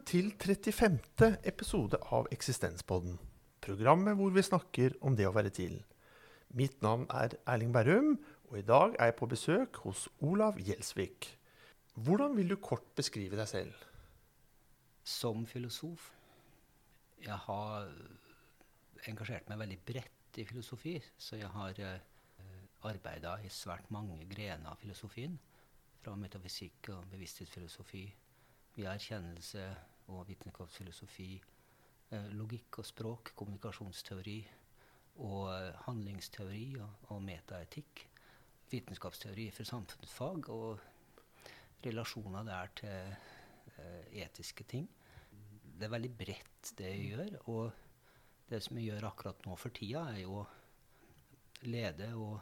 Velkommen til 35. episode av Eksistenspodden. Programmet hvor vi snakker om det å være til. Mitt navn er Erling Berrum, og i dag er jeg på besøk hos Olav Gjelsvik. Hvordan vil du kort beskrive deg selv? Som filosof Jeg har engasjert meg veldig bredt i filosofi, så jeg har eh, arbeida i svært mange grener av filosofien. Fra metafysikk og bevissthetsfilosofi via erkjennelse og vitenskapsfilosofi, eh, logikk og språk, kommunikasjonsteori og eh, handlingsteori og, og metaetikk. Vitenskapsteori for samfunnsfag og relasjoner der til eh, etiske ting. Det er veldig bredt, det jeg gjør. Og det som jeg gjør akkurat nå for tida, er jo å lede og,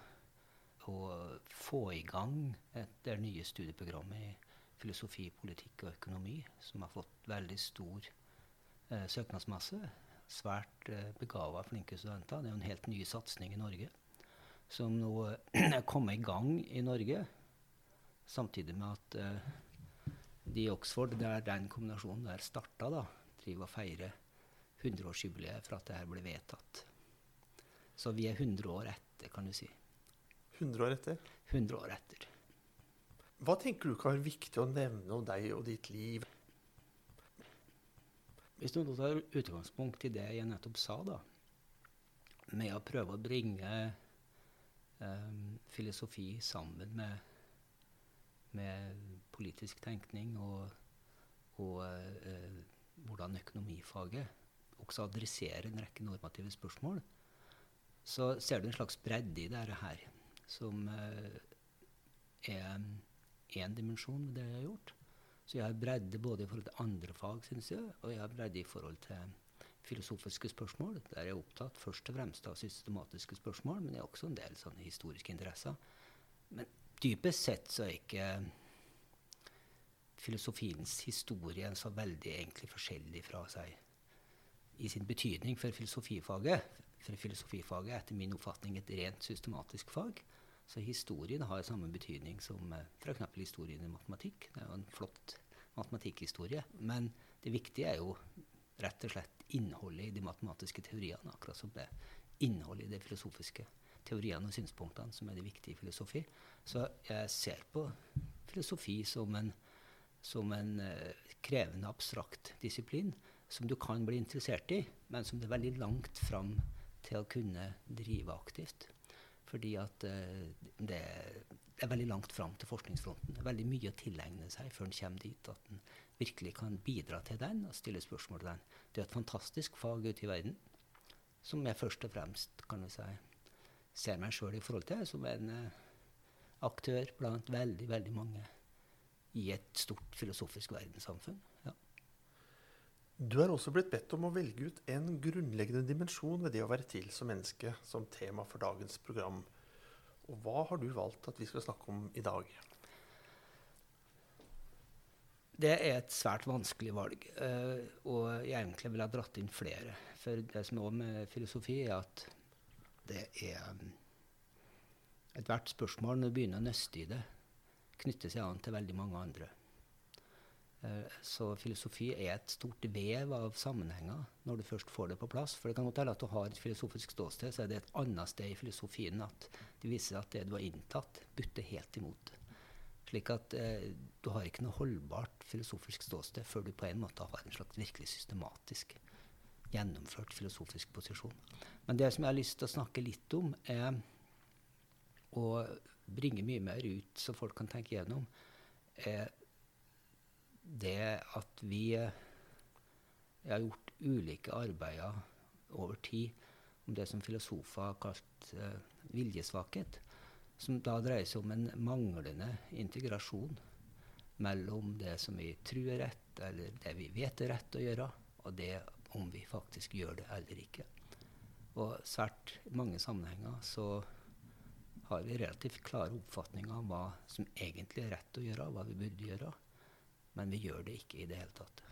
og få i gang et, det nye studieprogrammet i filosofi, politikk og økonomi, som har fått veldig stor eh, søknadsmasse. Svært eh, begava, flinke studenter. Det er jo en helt ny satsing i Norge. Som nå er kommet i gang i Norge, samtidig med at eh, de i Oxford, der den kombinasjonen der starta, da, driver og feirer 100-årsjubileet for at det her ble vedtatt. Så vi er 100 år etter, kan du si. 100 år etter. 100 år etter. Hva tenker du kan være viktig å nevne om deg og ditt liv? Hvis du tar utgangspunkt i det jeg nettopp sa, da, med å prøve å bringe um, filosofi sammen med, med, politisk tenkning og, og uh, hvordan økonomifaget også adresserer en rekke normative spørsmål, så ser du en slags bredde i dette her, som uh, er én dimensjon ved det jeg har gjort. Så jeg har bredde både i forhold til andre fag, synes jeg, og jeg har bredde i forhold til filosofiske spørsmål. Der jeg er opptatt først og fremst av systematiske spørsmål, men jeg har også en del sånne historiske interesser. Men dypest sett så er ikke filosofiens historie så veldig egentlig forskjellig fra seg i sin betydning for filosofifaget. For filosofifaget er etter min oppfatning et rent systematisk fag. Så historien har samme betydning som eh, f.eks. historien i matematikk. Det er jo en flott matematikkhistorie. Men det viktige er jo rett og slett innholdet i de matematiske teoriene, akkurat som det innholdet i de filosofiske teoriene og synspunktene som er det viktige i filosofi. Så jeg ser på filosofi som en, som en uh, krevende, abstrakt disiplin som du kan bli interessert i, men som det er veldig langt fram til å kunne drive aktivt. Fordi at uh, det, er veldig langt fram til forskningsfronten. Det er veldig mye å tilegne seg før en kommer dit at en virkelig kan bidra til den og stille spørsmål til den. Det er et fantastisk fag ute i verden som jeg først og fremst kan si, ser meg sjøl i forhold til som en uh, aktør blant veldig, veldig mange i et stort filosofisk verdenssamfunn. Du er også blitt bedt om å velge ut en grunnleggende dimensjon ved det å være til som menneske som tema for dagens program. Og hva har du valgt at vi skal snakke om i dag? Det er et svært vanskelig valg, uh, og jeg egentlig ville ha dratt inn flere. For det som er med filosofi, er at det er um, Ethvert spørsmål, når du begynner å nøste i det, knytter seg an til veldig mange andre. Eh, så filosofi er et stort vev av sammenhenger når du først får det på plass. For det kan godt hende at du har et filosofisk ståsted, så er det et annet sted i filosofien at det viser at det du har inntatt, butter helt imot. Slik at eh, du har ikke noe holdbart filosofisk ståsted før du på en måte har en slags virkelig systematisk gjennomført filosofisk posisjon. Men det som jeg har lyst til å snakke litt om, er å bringe mye mer ut, så folk kan tenke gjennom, er det at vi eh, har gjort ulike arbeider over tid om det som filosofer har kalt uh, viljesvakhet, som da dreier seg om en manglende integrasjon mellom det som vi tror er rett, eller det vi vet er rett å gjøre, og det om vi faktisk gjør det eller ikke. Og svært mange sammenhenger så har vi relativt klare oppfatninger om hva som egentlig er rett å gjøre, hva vi burde gjøre. Men vi gjør det ikke i det hele tatt.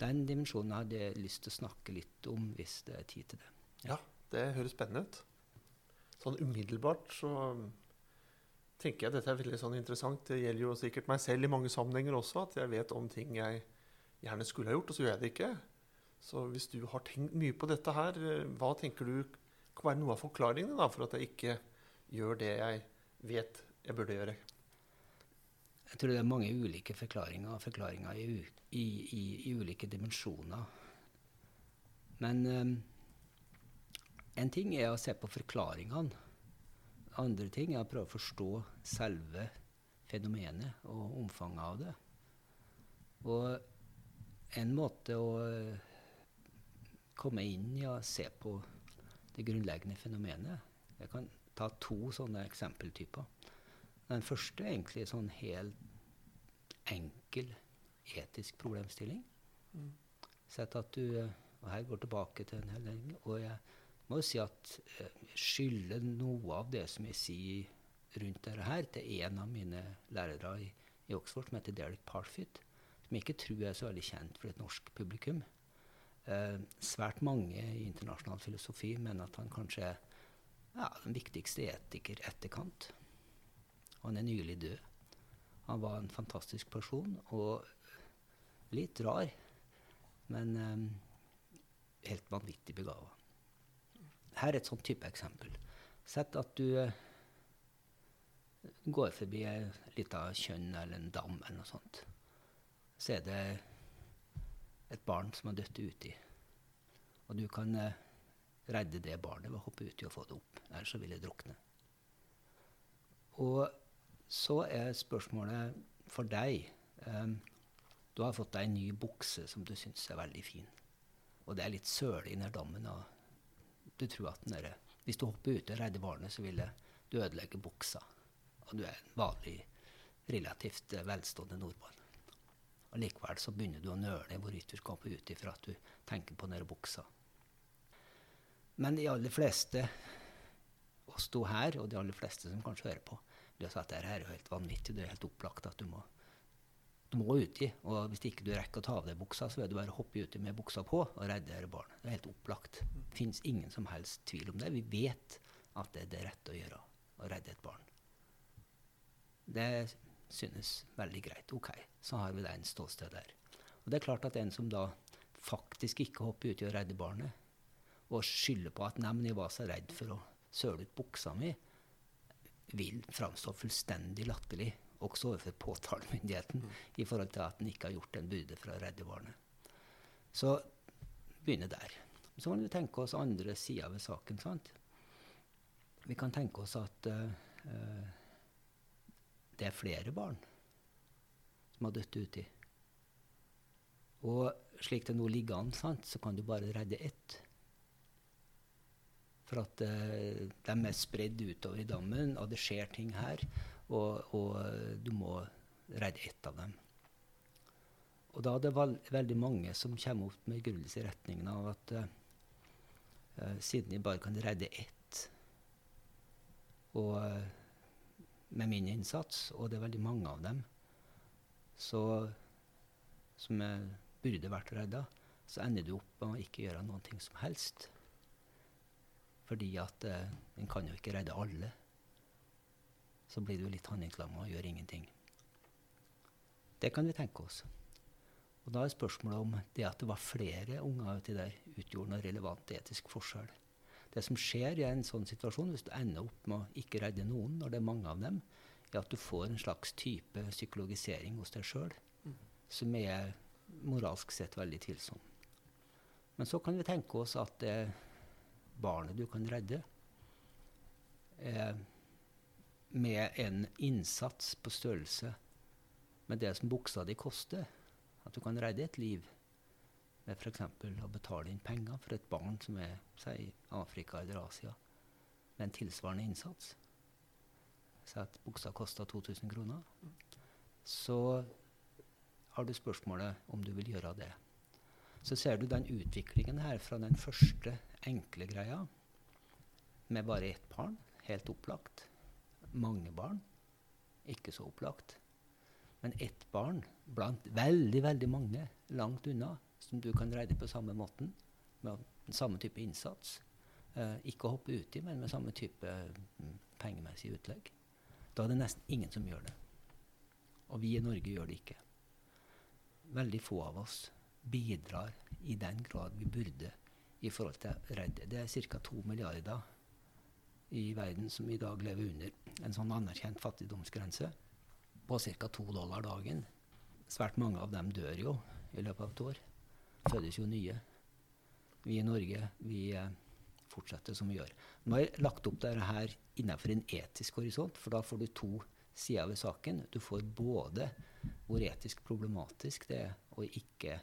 Den dimensjonen hadde jeg lyst til å snakke litt om hvis det er tid til det. Ja, det høres spennende ut. Sånn umiddelbart så tenker jeg dette er veldig sånn interessant. Det gjelder jo sikkert meg selv i mange sammenhenger også, at jeg vet om ting jeg gjerne skulle ha gjort, og så gjør jeg det ikke. Så hvis du har tenkt mye på dette her, eh, hva tenker du kan være noe av forklaringene da, for at jeg ikke gjør det jeg vet jeg burde gjøre? Jeg tror det er mange ulike forklaringer, forklaringer i, i, i, i ulike dimensjoner. Men um, en ting er å se på forklaringene. Andre ting er å prøve å forstå selve fenomenet og omfanget av det. Og en måte å komme inn i å se på det grunnleggende fenomenet Jeg kan ta to sånne eksempeltyper. Den første egentlig sånn helt enkel etisk problemstilling. Mm. Sett at du Og her går tilbake til en hel del Og jeg må jo si at jeg eh, skylder noe av det som jeg sier rundt dette her, til en av mine lærere i, i Oxford, som heter Derek Parfit, som jeg ikke tror er så veldig kjent for et norsk publikum. Eh, svært mange i internasjonal filosofi mener at han kanskje er ja, den viktigste etiker etterkant. Han er nylig død. Han var en fantastisk person og litt rar, men um, helt vanvittig begava. Her er et sånt type eksempel. Sett at du uh, går forbi ei lita kjønn eller en dam eller noe sånt. Så er det et barn som har dødd uti. Og du kan uh, redde det barnet ved å hoppe uti og få det opp. Ellers så vil det drukne. Og så er spørsmålet for deg um, Du har fått deg en ny bukse som du syns er veldig fin. Og det er litt søle i den dammen. Og du tror at den der, hvis du hopper uti og redder barnet, så vil du ødelegge buksa. Og du er en vanlig, relativt velstående nordmann. Og Likevel så begynner du å nøle hvorvidt du skal hoppe uti for at du tenker på den buksa. Men de aller fleste oss to her, og de aller fleste som kanskje hører på, du sa at dette er jo helt vanvittig. Det er helt opplagt at du må, du må uti. Og hvis ikke du rekker å ta av deg buksa, så vil du bare hoppe uti med buksa på og redde dette barnet. Det er helt opplagt. Det fins ingen som helst tvil om det. Vi vet at det er det rette å gjøre. Å redde et barn. Det synes veldig greit. OK, så har vi det en ståsted der. Og det er klart at en som da faktisk ikke hopper uti og redder barnet, og skylder på at 'nei, men jeg var så redd for å søle ut buksa mi', vil framstå fullstendig latterlig, også overfor påtalemyndigheten, mm. i forhold til at en ikke har gjort en byrde for å redde barnet. Så begynne der. Så kan vi tenke oss andre sider ved saken. sant? Vi kan tenke oss at uh, det er flere barn som har dødd uti. Og slik det nå ligger an, sant, så kan du bare redde ett. For at uh, de er spredd utover i dammen, og det skjer ting her. Og, og du må redde ett av dem. Og da er det veldig mange som kommer opp med begrunnelse i retningen av at uh, siden de bare kan redde ett, og uh, med min innsats, og det er veldig mange av dem, så, som burde vært redda, så ender du opp med å ikke gjøre noe som helst. Fordi at eh, en kan jo ikke redde alle. Så blir du litt handlingslamma og gjør ingenting. Det kan vi tenke oss. Og da er spørsmålet om det at det var flere unger uti der, utgjorde noe relevant etisk forskjell. Det som skjer i en sånn situasjon, hvis du ender opp med å ikke redde noen når det er mange av dem, er at du får en slags type psykologisering hos deg sjøl mm. som er moralsk sett veldig tvilsom. Men så kan vi tenke oss at det barnet du kan redde, eh, med en innsats på størrelse med det som buksa di koster. At du kan redde et liv med f.eks. å betale inn penger for et barn som er i Afrika eller Asia, med en tilsvarende innsats. Så at buksa koster 2000 kroner. Så har du spørsmålet om du vil gjøre det. Så ser du den utviklingen her fra den første enkle greia med bare ett barn, helt opplagt. Mange barn, ikke så opplagt. Men ett barn blant veldig, veldig mange langt unna, som du kan redde på samme måten, med samme type innsats. Eh, ikke hoppe uti, men med samme type mm, pengemessig utlegg. Da er det nesten ingen som gjør det. Og vi i Norge gjør det ikke. Veldig få av oss bidrar i den grad vi burde i forhold til å redde. Det er ca. to milliarder i verden som i dag lever under en sånn anerkjent fattigdomsgrense på ca. to dollar dagen. Svært mange av dem dør jo i løpet av et år. Fødes jo nye. Vi i Norge vi eh, fortsetter som vi gjør. Nå har jeg lagt opp dette her innenfor en etisk horisont, for da får du to sider ved saken. Du får både hvor etisk problematisk det er å ikke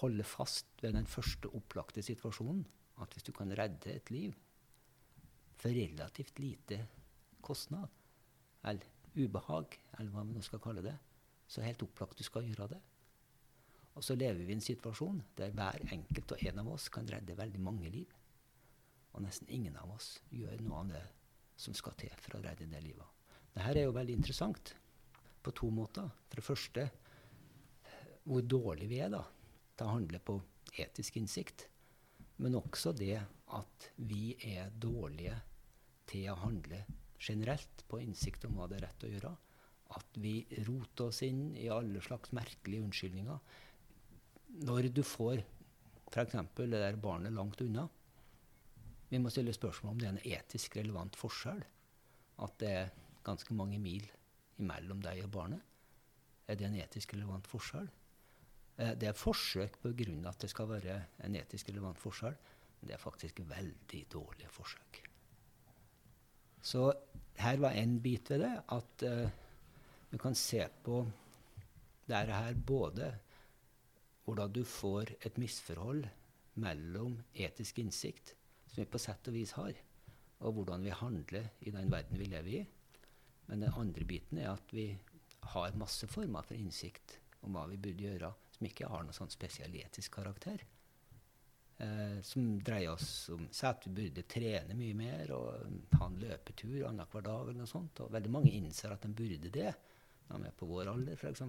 holde fast ved den første opplagte situasjonen, at hvis du kan redde et liv for relativt lite kostnad, eller ubehag, eller hva vi nå skal kalle det, så er helt opplagt du skal gjøre det. Og så lever vi i en situasjon der hver enkelt og en av oss kan redde veldig mange liv. Og nesten ingen av oss gjør noe av det som skal til for å redde det livet. Dette er jo veldig interessant på to måter. For det første hvor dårlig vi er da, til å handle på etisk innsikt. Men også det at vi er dårlige til å handle generelt på innsikt om hva det er rett å gjøre. At vi roter oss inn i alle slags merkelige unnskyldninger når du får f.eks. det der barnet langt unna Vi må stille spørsmål om det er en etisk relevant forskjell. At det er ganske mange mil imellom deg og barnet. Er det en etisk relevant forskjell? Eh, det er forsøk på grunn av at det skal være en etisk relevant forskjell, men det er faktisk veldig dårlige forsøk. Så her var en bit ved det, at uh, du kan se på dette her både hvordan du får et misforhold mellom etisk innsikt, som vi på sett og vis har, og hvordan vi handler i den verden vi lever i. Men den andre biten er at vi har masse former for innsikt om hva vi burde gjøre, som ikke har noen sånn spesiell etisk karakter. Eh, som dreier oss om at vi burde trene mye mer og ha en løpetur annenhver dag. eller noe sånt. Og veldig mange innser at de burde det når de er på vår alder, f.eks.,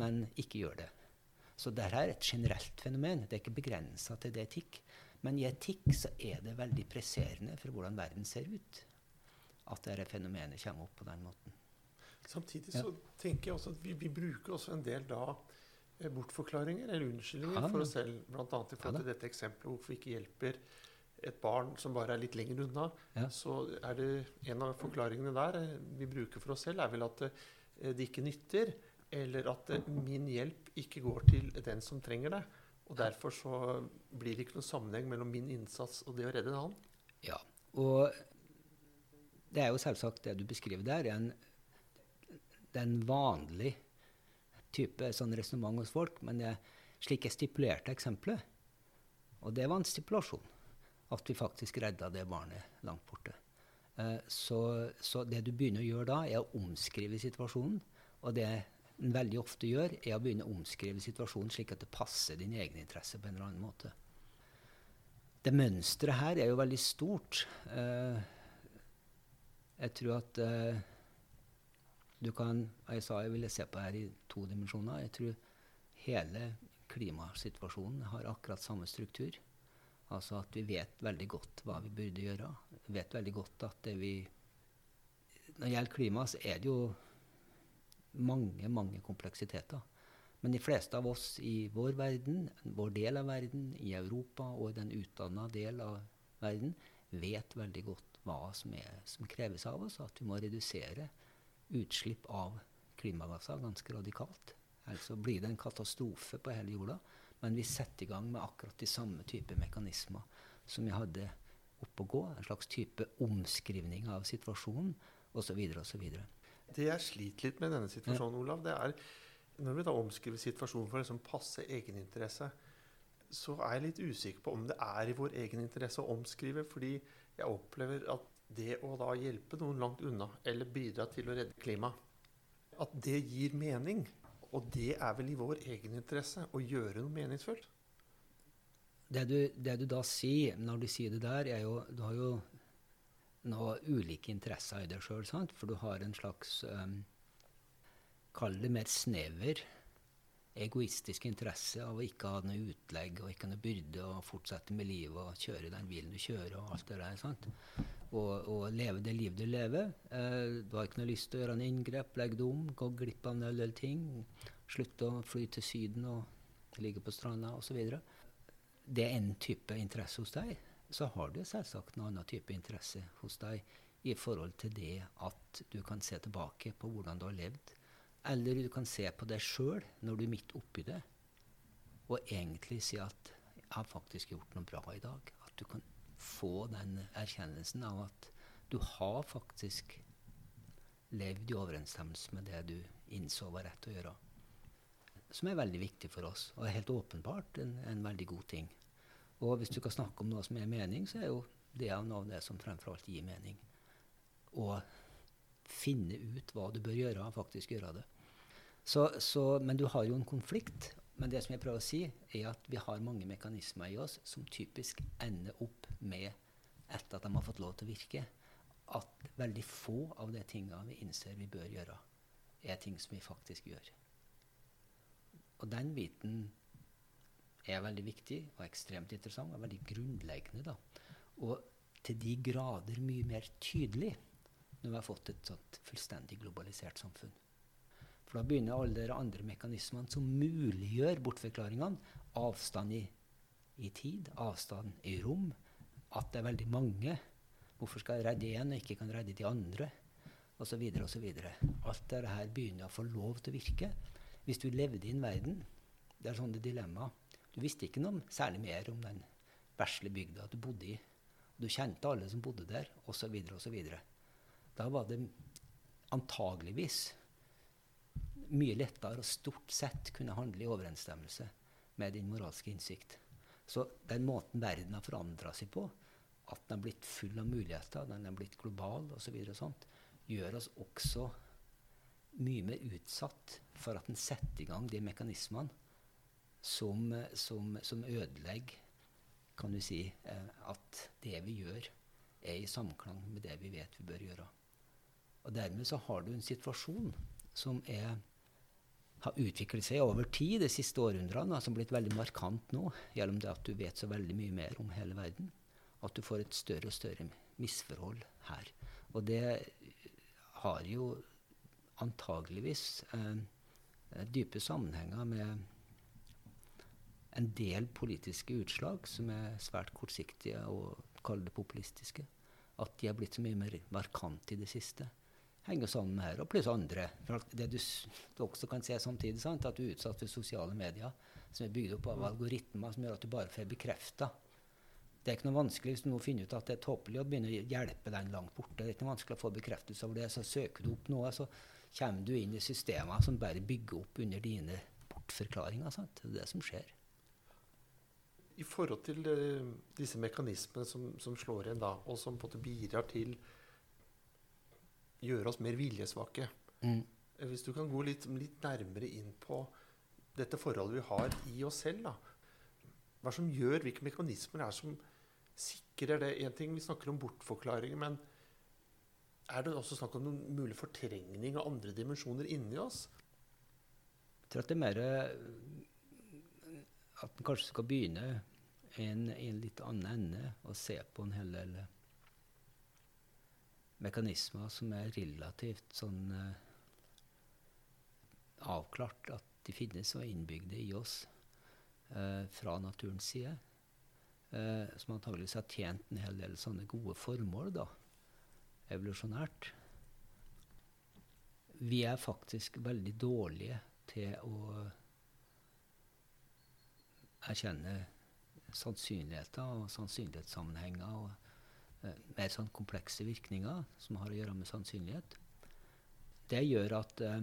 men ikke gjør det. Så dette er et generelt fenomen. Det er ikke begrensa til det etikk. Men i etikk så er det veldig presserende for hvordan verden ser ut, at dette fenomenet kommer opp på den måten. Samtidig så ja. tenker jeg også at vi, vi, bruker også en del da bortforklaringer eller unnskyldninger for oss selv. Bl.a. i forhold til dette eksempelet hvorfor vi ikke hjelper et barn som bare er litt lenger unna. Ja. Så er det en av forklaringene der eh, vi bruker for oss selv, er vel at eh, det ikke nytter eller at min hjelp ikke går til den som trenger det. Og derfor så blir det ikke noen sammenheng mellom min innsats og det å redde en annen. Ja, og det er jo selvsagt det du beskriver der, en, det er en vanlig type sånn resonnement hos folk. Men det er slik jeg stipulerte eksempelet, og det var en stipulasjon, at vi faktisk redda det barnet langt borte. Uh, så, så, det du begynner å gjøre da, er å omskrive situasjonen. Og det en veldig ofte gjør, er å begynne å omskrive situasjonen slik at det passer din egen interesse på en eller annen måte. Det mønsteret her er jo veldig stort. Uh, jeg tror at uh, du kan Jeg sa jeg ville se på her i to dimensjoner. Jeg tror hele klimasituasjonen har akkurat samme struktur. Altså at vi vet veldig godt hva vi burde gjøre. Vi vet veldig godt at det vi Når det gjelder klima, så er det jo mange, mange kompleksiteter. Men de fleste av oss i vår verden, vår del av verden, i Europa og i den utdanna del av verden, vet veldig godt hva som, er, som, kreves av oss. At vi må redusere utslipp av klimagasser ganske radikalt. Ellers blir det en katastrofe på hele jorda. Men vi setter i gang med akkurat de samme type mekanismer som vi hadde oppe å gå. En slags type omskrivning av situasjonen osv. osv. Det jeg sliter litt med denne situasjonen, ja. Olav, det er når vi da omskriver situasjonen for liksom passe egeninteresse, så er jeg litt usikker på om det er i vår egen interesse å omskrive. Fordi jeg opplever at det å da hjelpe noen langt unna, eller bidra til å redde klimaet, at det gir mening. Og det er vel i vår egen interesse å gjøre noe meningsfullt. Det du, det du da sier når du sier det der, er jo Du har jo noen ulike interesser i deg sjøl, for du har en slags um, Kall det mer snever egoistisk interesse av å ikke ha noe utlegg og ikke noe byrde og fortsette med livet og kjøre den bilen du kjører og alt det der. sant? Og, og leve det livet du lever. Eh, du har ikke noe lyst til å gjøre en inngrep, legge det om, gå glipp av en del ting. slutte å fly til Syden og ligge på stranda osv. Det er en type interesse hos deg. Så har du selvsagt en annen type interesse hos deg i forhold til det at du kan se tilbake på hvordan du har levd. Eller du kan se på deg sjøl når du er midt oppi det, og egentlig si at 'jeg har faktisk gjort noe bra i dag'. At du kan få den erkjennelsen av at du har faktisk levd i overensstemmelse med det du innså var rett å gjøre. Som er veldig viktig for oss, og er helt åpenbart en, en veldig god ting. Og hvis du kan snakke om noe som er mening, så er jo det noe av det som fremfor alt gir mening. Å finne ut hva du bør gjøre, og faktisk gjøre det. Så, så, men du har jo en konflikt. Men det som jeg prøver å si, er at vi har mange mekanismer i oss som typisk ender opp med, etter at de har fått lov til å virke, at veldig få av de tingene vi innser vi bør gjøre, er ting som vi faktisk gjør. Og den biten er veldig viktig og ekstremt interessant og veldig grunnleggende. da. Og til de grader mye mer tydelig når vi har fått et sånt fullstendig globalisert samfunn. For da begynner alle de andre mekanismene som muliggjør bortforklaringene. Avstand i, i, tid, avstand i rom, at det er veldig mange. Hvorfor skal jeg redde én og ikke kan redde de andre? Osv. osv. Alt dette begynner å få lov til å virke. Hvis du levde i en verden Det er sånne dilemmaer. Du visste ikke noe særlig mer om den vesle bygda du bodde i. Du kjente alle som bodde der, osv. osv. Da var det antageligvis mye lettere å stort sett kunne handle i overensstemmelse med din moralske innsikt. Så den måten verden har forandra seg på, at den har blitt full av muligheter, den har blitt global osv., gjør oss også mye mer utsatt for at den setter i gang de mekanismene som, som, som ødelegger kan du si, eh, at det vi gjør, er i samklang med det vi vet vi bør gjøre. Og Dermed så har du en situasjon som er, har utviklet seg over tid de siste århundrene, som har blitt veldig markant nå, gjennom det at du vet så veldig mye mer om hele verden. At du får et større og større misforhold her. Og det har jo antageligvis eh, dype sammenhenger med en del politiske utslag som er svært kortsiktige og kaller det populistiske. At de har blitt så mye mer markante i det siste. Henger sammen med her, og pluss andre. Det du, også kan se samtidig, sant, at du er utsatt for sosiale medier som er bygd opp av algoritmer som gjør at du bare får bekrefta. Det er ikke noe vanskelig hvis du nå finner ut at det er tåpelig å begynne å hjelpe den langt borte. Det er ikke noe vanskelig å få bekreftelse over det. Så søker du opp noe, så kommer du inn i systemer som bare bygger opp under dine bortforklaringer. Sant? Det er det som skjer. I forhold til uh, disse mekanismene som, som, slår igjen da, og som på en måte bidrar til å gjøre oss mer viljesvake mm. Eh, hvis du kan gå litt, litt, nærmere inn på dette forholdet vi har i oss selv. da. Hva som gjør, hvilke mekanismer er som sikrer det? En ting, Vi snakker om bortforklaringer, men er det også snakk om noen mulig fortrengning av andre dimensjoner inni oss? Jeg tror at det er mer at en kanskje skal begynne en, en, litt annen ende og se på en hel del mekanismer som er relativt sånn uh, avklart at de finnes og er innbygde i oss uh, fra naturens side. Uh, som antageligvis har tjent en hel del sånne gode formål, da, evolusjonært. Vi er faktisk veldig dårlige til å erkjenne sannsynligheter og sannsynlighetssammenhenger og eh, mer sånn komplekse virkninger som har å gjøre med sannsynlighet. Det gjør at eh,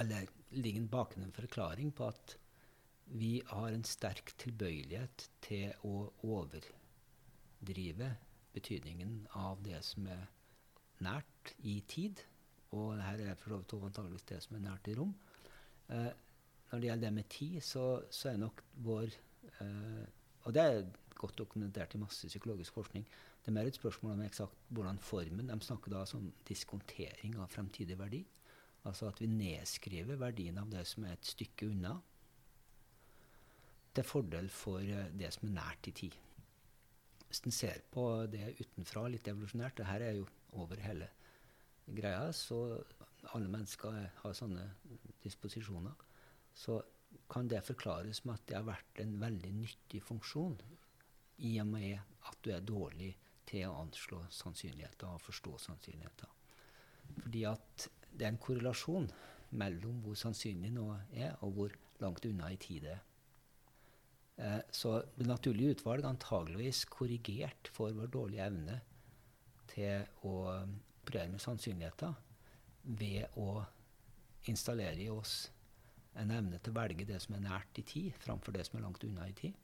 Eller ligger en forklaring på at vi har en sterk tilbøyelighet til å overdrive betydningen av det som er nært i tid. Og her er for så vidt antakeligvis det som er nært i rom. Eh, når det gjelder det med tid, så, så er nok vår eh, Og det er godt dokumentert i masse psykologisk forskning. Det er mer et spørsmål om eksakt hvordan formen De snakker da om diskontering av fremtidig verdi. Altså at vi nedskriver verdien av det som er et stykke unna, til fordel for eh, det som er nært i tid. Hvis en ser på det utenfra, litt evolusjonært, det her er jo over hele greia, så alle mennesker har sånne disposisjoner, så kan det forklares med at det har vært en veldig nyttig funksjon i og med at du er dårlig til å anslå sannsynligheter og forstå sannsynligheter. Fordi at det er en korrelasjon mellom hvor sannsynlig noe er, og hvor langt unna i tid det er. Eh, så det naturlige utvalg antageligvis korrigert for vår dårlige evne til å operere med sannsynligheter ved å installere i oss en evne til å velge det som er nært i tid, framfor det som er langt unna i tid.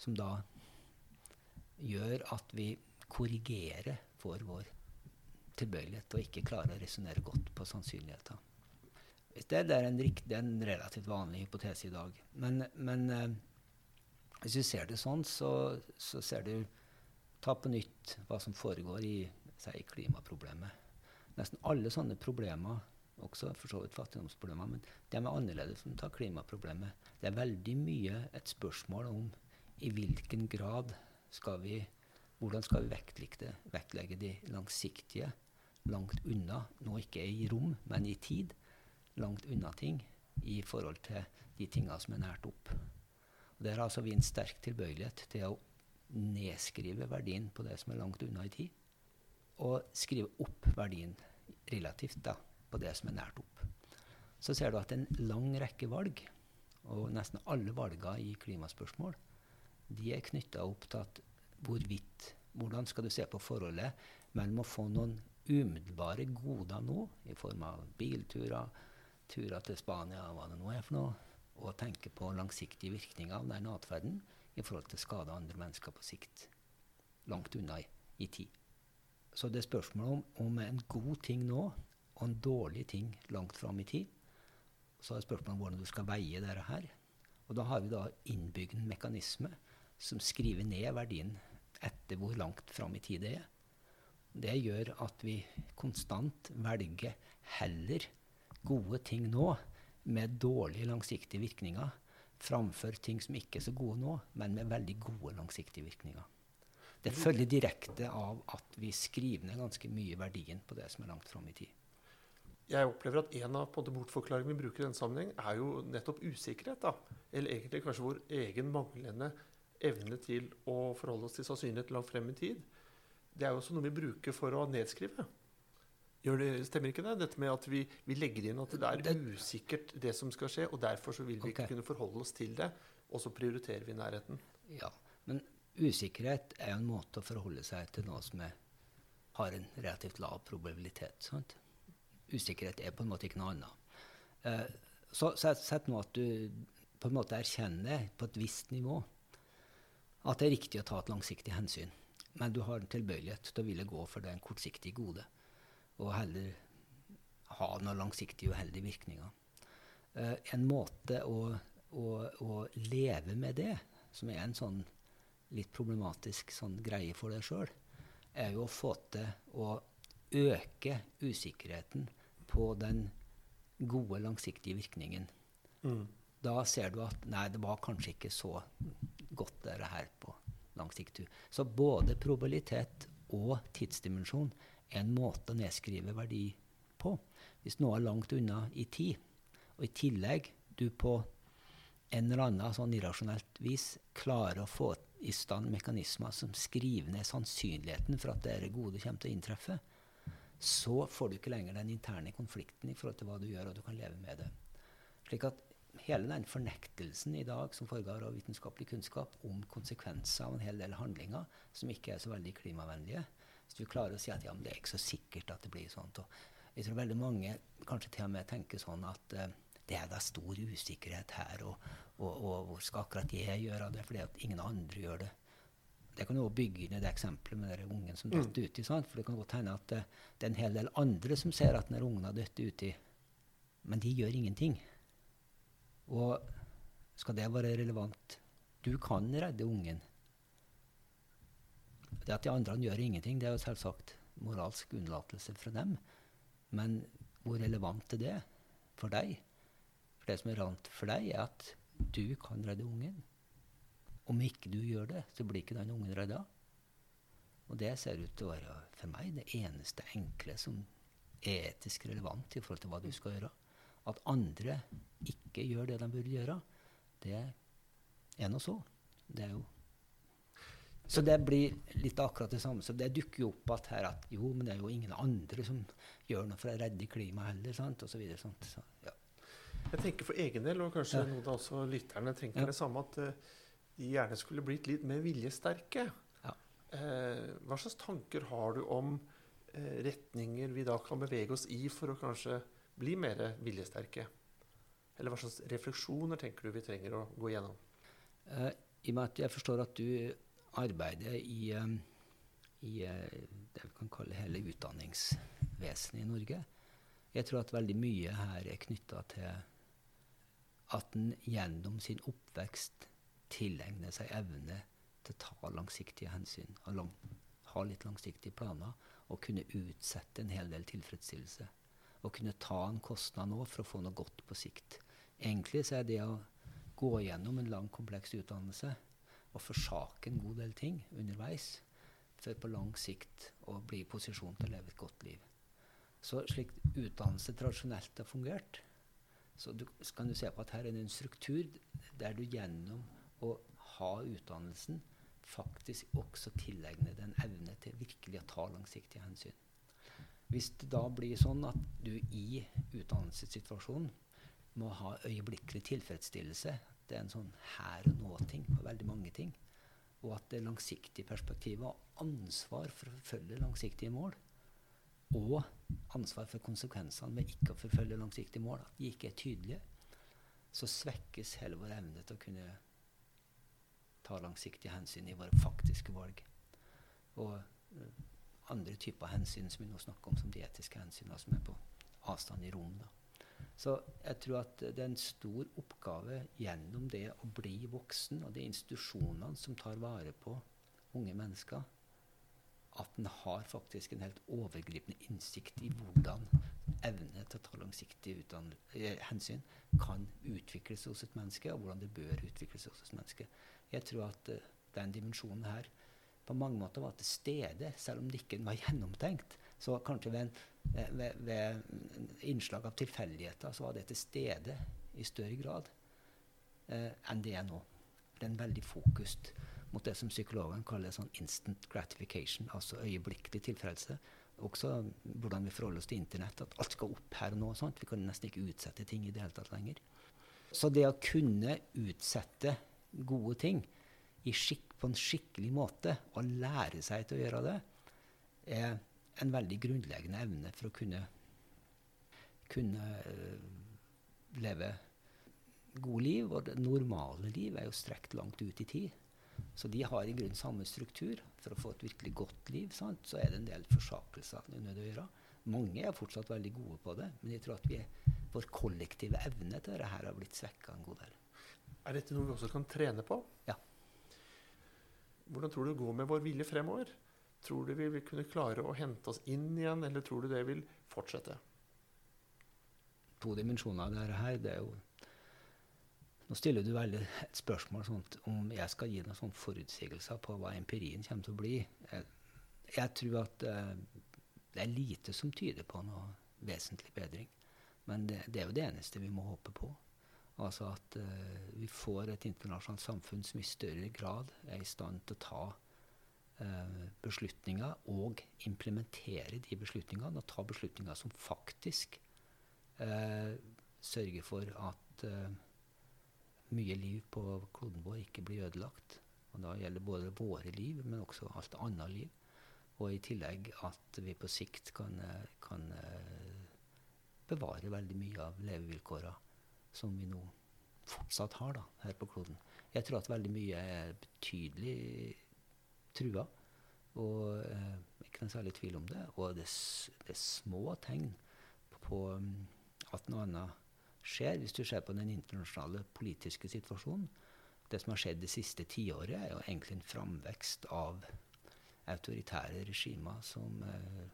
Som da gjør at vi korrigerer for vår tilbøyelighet og ikke klarer å resonnere godt på sannsynligheter. Det er en, det er en relativt vanlig hypotese i dag. Men, men eh, hvis du ser det sånn, så, så, ser du Ta på nytt hva som foregår i si, klimaproblemet. Nesten alle sånne problemer, også for så vidt fattigdomsproblemer, men de er annerledes enn ta klimaproblemet. Det er veldig mye et spørsmål om i hvilken grad skal vi hvordan skal vi vektlegge, vektlegge de langsiktige, langt unna, nå ikke i rom, men i tid, langt unna ting i forhold til de tingene som er nært opp. Og Der har altså vi en sterk tilbøyelighet til å nedskrive verdien på det som er langt unna i tid, og skrive opp verdien relativt da, på det som er nært opp. Så ser du at en lang rekke valg, og nesten alle valgene i klimaspørsmål, de er knytta opp til at hvorvidt Hvordan skal du se på forholdet mellom å få noen umiddelbare goder nå, i form av bilturer, turer til Spania, hva det nå er for noe, og tenke på langsiktige virkninger av den atferden i forhold til skade skade andre mennesker på sikt. Langt unna i, i tid. Så det er spørsmålet om, om en god ting nå og en dårlig ting langt fram i tid. Så er spørsmålet hvordan du skal veie dette her. Og da har vi da innbygd mekanisme som skriver ned verdien etter hvor langt fram i tid det er. Det gjør at vi konstant velger heller gode ting nå med dårlige langsiktige virkninger framfor ting som ikke er så gode nå, men med veldig gode langsiktige virkninger. Det følger direkte av at vi skriver ned ganske mye verdien på det som er langt fram i tid. Jeg opplever at en av bortforklaringene vi bruker i denne sammenheng, er jo nettopp usikkerhet. da. Eller egentlig kanskje vår egen manglende evne til å forholde oss til sannsynlighet langt frem i tid. Det er jo også noe vi bruker for å nedskrive. Det, stemmer ikke det? Dette med at vi, vi, legger inn at det er usikkert, det som skal skje, og derfor så vil vi okay. ikke kunne forholde oss til det, og så prioriterer vi nærheten. Ja, men usikkerhet er jo en måte å forholde seg til noe som er, har en relativt lav probabilitet. Sant? Usikkerhet er på en måte ikke noe annet. Eh, så sett nå at du på en måte erkjenner på et visst nivå at det er riktig å ta et langsiktig hensyn, men du har en tilbøyelighet til å ville gå for det kortsiktige gode og heller ha noen langsiktige uheldige virkninger. Uh, en måte å, å, å, leve med det, som er en sånn litt problematisk sånn greie for deg sjøl, er jo å få til å øke usikkerheten på den gode, langsiktige virkningen. Mm. Da ser du at nei, det var kanskje ikke så godt, det her på lang sikt. Så både probabilitet og tidsdimensjon er en måte å nedskrive verdi på. Hvis noe er langt unna i tid, og i tillegg du på en eller annen sånn irrasjonelt vis klarer å få i stand mekanismer som skriver ned sannsynligheten for at det gode kommer til å inntreffe, så får du ikke lenger den interne konflikten i forhold til hva du gjør, og du kan leve med det. Slik at hele den fornektelsen i dag som foregår av vitenskapelig kunnskap om konsekvenser av en hel del handlinger som ikke er så veldig klimavennlige, hvis du klarer å si at ja, men det er ikke så sikkert at det blir sånn. Og jeg tror veldig mange kanskje til og med tenker sånn at eh, det er da stor usikkerhet her, og, og, og, hvor skal akkurat jeg gjøre det fordi at ingen andre gjør det. Det kan jo bygge inn i det eksempelet med den ungen som detter mm. uti. For det kan godt hende at det, det er en hel del andre som ser at den ungen har dødd uti, men de gjør ingenting. Og skal det være relevant? Du kan redde ungen. Det at de andre gjør ingenting, det er jo selvsagt moralsk unnlatelse fra dem. Men hvor relevant er det for deg? For det som er relevant for deg, er at du kan redde ungen. Om ikke du gjør det, så blir ikke den ungen redda. Og det ser ut til å være for meg det eneste enkle som er etisk relevant i forhold til hva du skal gjøre. At andre ikke gjør det de burde gjøre, det er nå så. Det er jo så det blir litt akkurat det samme. Så det dukker jo opp at her at jo, men det er jo ingen andre som gjør noe for å redde klimaet heller. sant, og så videre, sant? Så, ja. Jeg tenker for egen del, og kanskje Ja. noen av også lytterne tenker Ja. det samme, at eh, de gjerne skulle blitt litt mer viljesterke. Ja. Eh, hva slags tanker har du om eh, retninger vi da kan bevege oss i for å kanskje bli mer viljesterke? Eller hva slags refleksjoner tenker du vi trenger å gå gjennom? Eh, I og med at jeg forstår at du arbeider i, eh, i eh, det vi kan kalle hele utdanningsvesenet i Norge. Jeg tror at veldig mye her er knytta til at en gjennom sin oppvekst tilegner seg evne til å ta langsiktige hensyn. Ha, lang, ha litt langsiktige planer og kunne utsette en hel del tilfredsstillelse. Og kunne ta en kostnad nå for å få noe godt på sikt. Egentlig så er det å gå gjennom en lang, kompleks utdannelse og forsake en god del ting underveis, for på lang sikt å bli i posisjon til å leve et godt liv. Så slik utdannelse tradisjonelt har fungert, så du, kan du se på at her er det en struktur der du gjennom å ha utdannelsen faktisk også tilegne den evne til virkelig å ta langsiktige hensyn. Hvis det da blir sånn at du i utdannelsessituasjonen må ha øyeblikkelig tilfredsstillelse, det er en sånn her og nå-ting på veldig mange ting, og at det langsiktige perspektivet og ansvar for å forfølge langsiktige mål, og ansvar for konsekvensene ved ikke å forfølge langsiktige mål, at de ikke er tydelige, så svekkes hele vår evne til å kunne ta langsiktige hensyn i våre faktiske valg. Og eh, andre typer hensyn som vi nå snakker om, som de etiske hensynene som er på avstand i rom. Da. Så jeg tror at det er en stor oppgave gjennom det å bli voksen, og de institusjonene som tar vare på unge mennesker, at en har faktisk en helt overgripende innsikt i hvordan evne til å ta langsiktige eh, hensyn kan utvikles hos et menneske, og hvordan det bør utvikles hos et menneske. Jeg tror at eh, den dimensjonen her på mange måter var til stede, selv om det ikke var gjennomtenkt. Så kanskje ved, en, eh, ved, ved innslag av tilfeldigheter så var det til stede i større grad eh, enn det er nå. Det er en veldig fokus mot det som psykologene kaller sånn instant gratification, altså øyeblikkelig tilfredshet. Også hvordan vi forholder oss til Internett, at alt skal opp her og nå. Sant? Vi kan nesten ikke utsette ting i det hele tatt lenger. Så det å kunne utsette gode ting skikk, på en skikkelig måte, og lære seg til å gjøre det, er en veldig grunnleggende evne for å kunne, kunne øh, leve gode liv. Og det normale liv er jo strekt langt ut i tid. Så de har i grunnen samme struktur. For å få et virkelig godt liv sant? så er det en del forsakelser nødt å gjøre. Mange er fortsatt veldig gode på det, men jeg tror at vi, vår kollektive evne til dette har blitt svekka en god del. Er dette noe vi også kan trene på? Ja. Hvordan tror du det går med vår vilje fremover? Tror du vi vil kunne klare å hente oss inn igjen, eller tror du det vil fortsette? To dimensjoner av dette her, det er jo Nå stiller du veldig et spørsmål sånt, om jeg skal gi noen sånne forutsigelser på hva empirien kommer til å bli. Jeg, jeg tror at eh, det er lite som tyder på noe vesentlig bedring. Men det, det er jo det eneste vi må håpe på. Altså at eh, vi får et internasjonalt samfunn som i større grad er i stand til å ta eh, beslutninger og implementere de beslutningene, og ta beslutninger som faktisk eh, sørger for at eh, mye liv på kloden vår ikke blir ødelagt. Og da gjelder både våre liv, men også alt annet liv. Og i tillegg at vi på sikt kan, eh, kan eh, bevare veldig mye av levevilkåra som vi nå fortsatt har da, her på kloden. Jeg tror at veldig mye er betydelig trua, og eh, ikke noe særlig tvil om det. Og det, det er små tegn på mm, at noe annet skjer, hvis du ser på den internasjonale politiske situasjonen. Det som har skjedd det siste tiåret, er jo egentlig en framvekst av autoritære regimer som eh,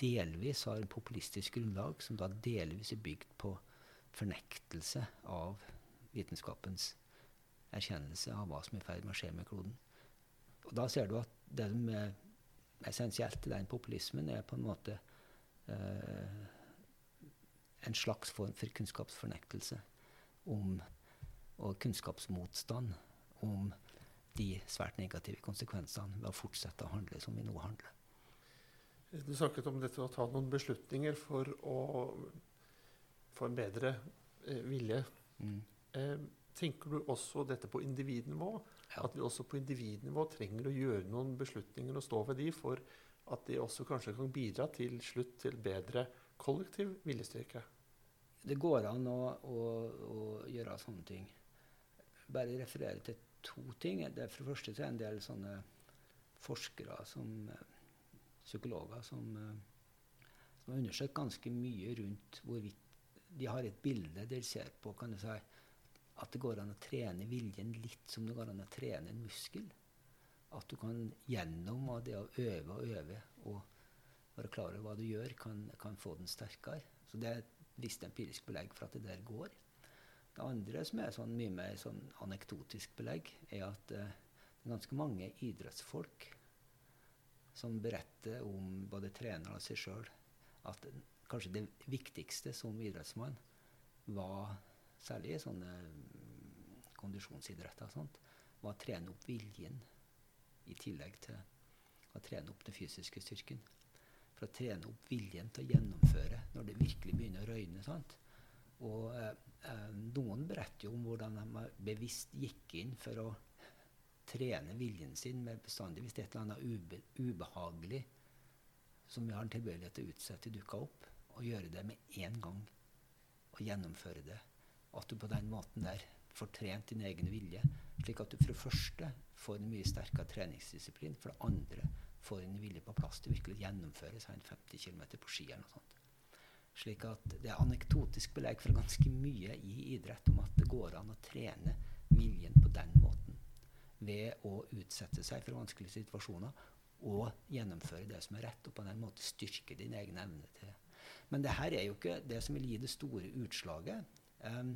delvis har en populistisk grunnlag, som da delvis er bygd på fornektelse av vitenskapens erkjennelse av hva som er i ferd med å skje med kloden. Og da ser du at det som er essensielt i den populismen, er på en måte eh, en slags form for kunnskapsfornektelse om, og kunnskapsmotstand om de svært negative konsekvensene ved å fortsette å handle som vi nå handler. Du snakket om dette å ta noen beslutninger for å få en bedre eh, vilje. Mm. Eh, tenker du også dette på individnivå? Ja. At vi også på individnivå trenger å gjøre noen beslutninger og stå ved de for at de også kanskje kan bidra til slutt til bedre kollektiv viljestyrke? Det går an å, å, å gjøre sånne ting. Bare referere til to ting. Det er for det første er en del sånne forskere, som, psykologer, som, eh, som har undersøkt ganske mye rundt hvorvidt de har et bilde der de ser på kan du si, at det går an å trene viljen litt som det går an å trene en muskel. At du kan gjennom det å øve og øve og være klar over hva du gjør, kan, kan få den sterkere. Så det er et visst empirisk belegg for at det der går. Det andre som er sånn mye mer sånn anekdotisk belegg, er at eh, det er ganske mange idrettsfolk som beretter om både trenere og seg sjøl at kanskje det viktigste som idrettsmann var, særlig i sånne mm, kondisjonsidretter, sånt, var å trene opp viljen i tillegg til å trene opp den fysiske styrken. For å trene opp viljen til å gjennomføre når det virkelig begynner å røyne. sant? Og eh, eh, noen beretter jo om hvordan de bevisst gikk inn for å trene viljen sin med bestandig hvis det er et eller annet ube, ubehagelig som vi har en tilbøyelighet til å utsette, dukka opp, og gjøre det med en gang. Og gjennomføre det. At du på den måten der får trent din egen vilje. Slik at du for det første får en mye sterkere treningsdisiplin. For det andre får en vilje på plass til virkelig å gjennomføre seg en 50 km på ski eller noe sånt. Slik at det er anekdotisk belegg for ganske mye i idrett om at det går an å trene viljen på den måten. Ved å utsette seg for vanskelige situasjoner og gjennomføre det som er rett, og på den måten styrke din egen evne til. Men det her er jo ikke det som vil gi det store utslaget. Um,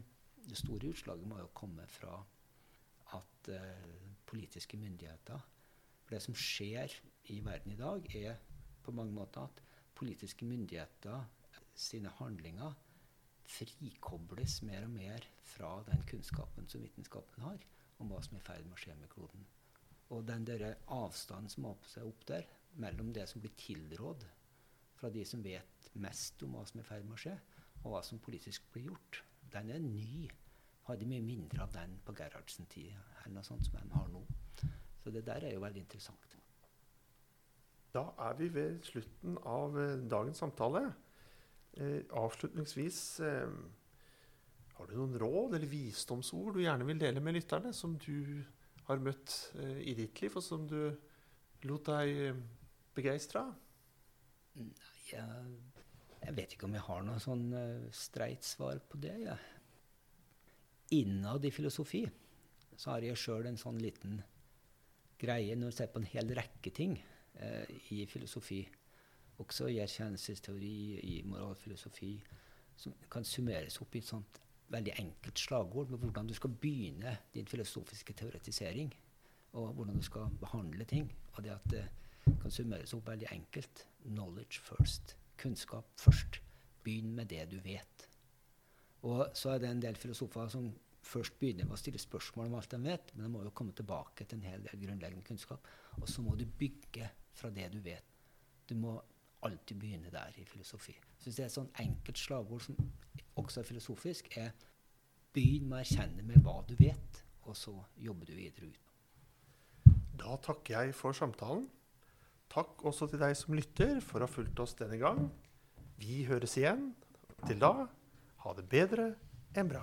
det store utslaget må jo komme fra at uh, politiske myndigheter For det som skjer i verden i dag, er på mange måter at politiske myndigheter sine handlinger frikobles mer og mer fra den kunnskapen som vitenskapen har om hva som er i ferd med å skje med kloden. Og den der avstanden som åpner seg opp der, mellom det som blir tilrådd fra de som vet mest om hva som er i ferd med å skje, og hva som politisk blir gjort, den er ny. Hadde mye mindre av den på Gerhardsen-tida eller noe sånt som de har nå. Så det der er jo veldig interessant. Da er vi ved slutten av eh, dagens samtale. Eh, avslutningsvis eh, Har du noen råd eller visdomsord du gjerne vil dele med lytterne, som du har møtt eh, i ditt liv, og som du lot deg eh, begeistre av? Jeg, jeg vet ikke om jeg har noe sånn uh, streit svar på det. Ja. Innad i filosofi så har jeg sjøl en sånn liten greie når du ser på en hel rekke ting eh, i filosofi, også i erkjennelsesteori, i moralfilosofi, som kan summeres opp i et sånt veldig enkelt slagord med hvordan du skal begynne din filosofiske teoretisering, og hvordan du skal behandle ting. Og det at det kan summeres opp veldig enkelt. Knowledge first. Kunnskap først. Begynn med det du vet. Og så er det en del filosofer som først begynner med å stille spørsmål om alt de vet, men de må jo komme tilbake til en hel del grunnleggende kunnskap. Og så må du bygge fra det du vet. Du må alltid begynne der i filosofi. Jeg synes det er et sånn enkelt slagord som også er filosofisk, er begynn med å erkjenne med hva du vet, og så jobber du videre ut. Da takker jeg for samtalen. Takk også til deg som lytter for å ha fulgt oss denne gang. Vi høres igjen. Til da, ha det bedre enn bra.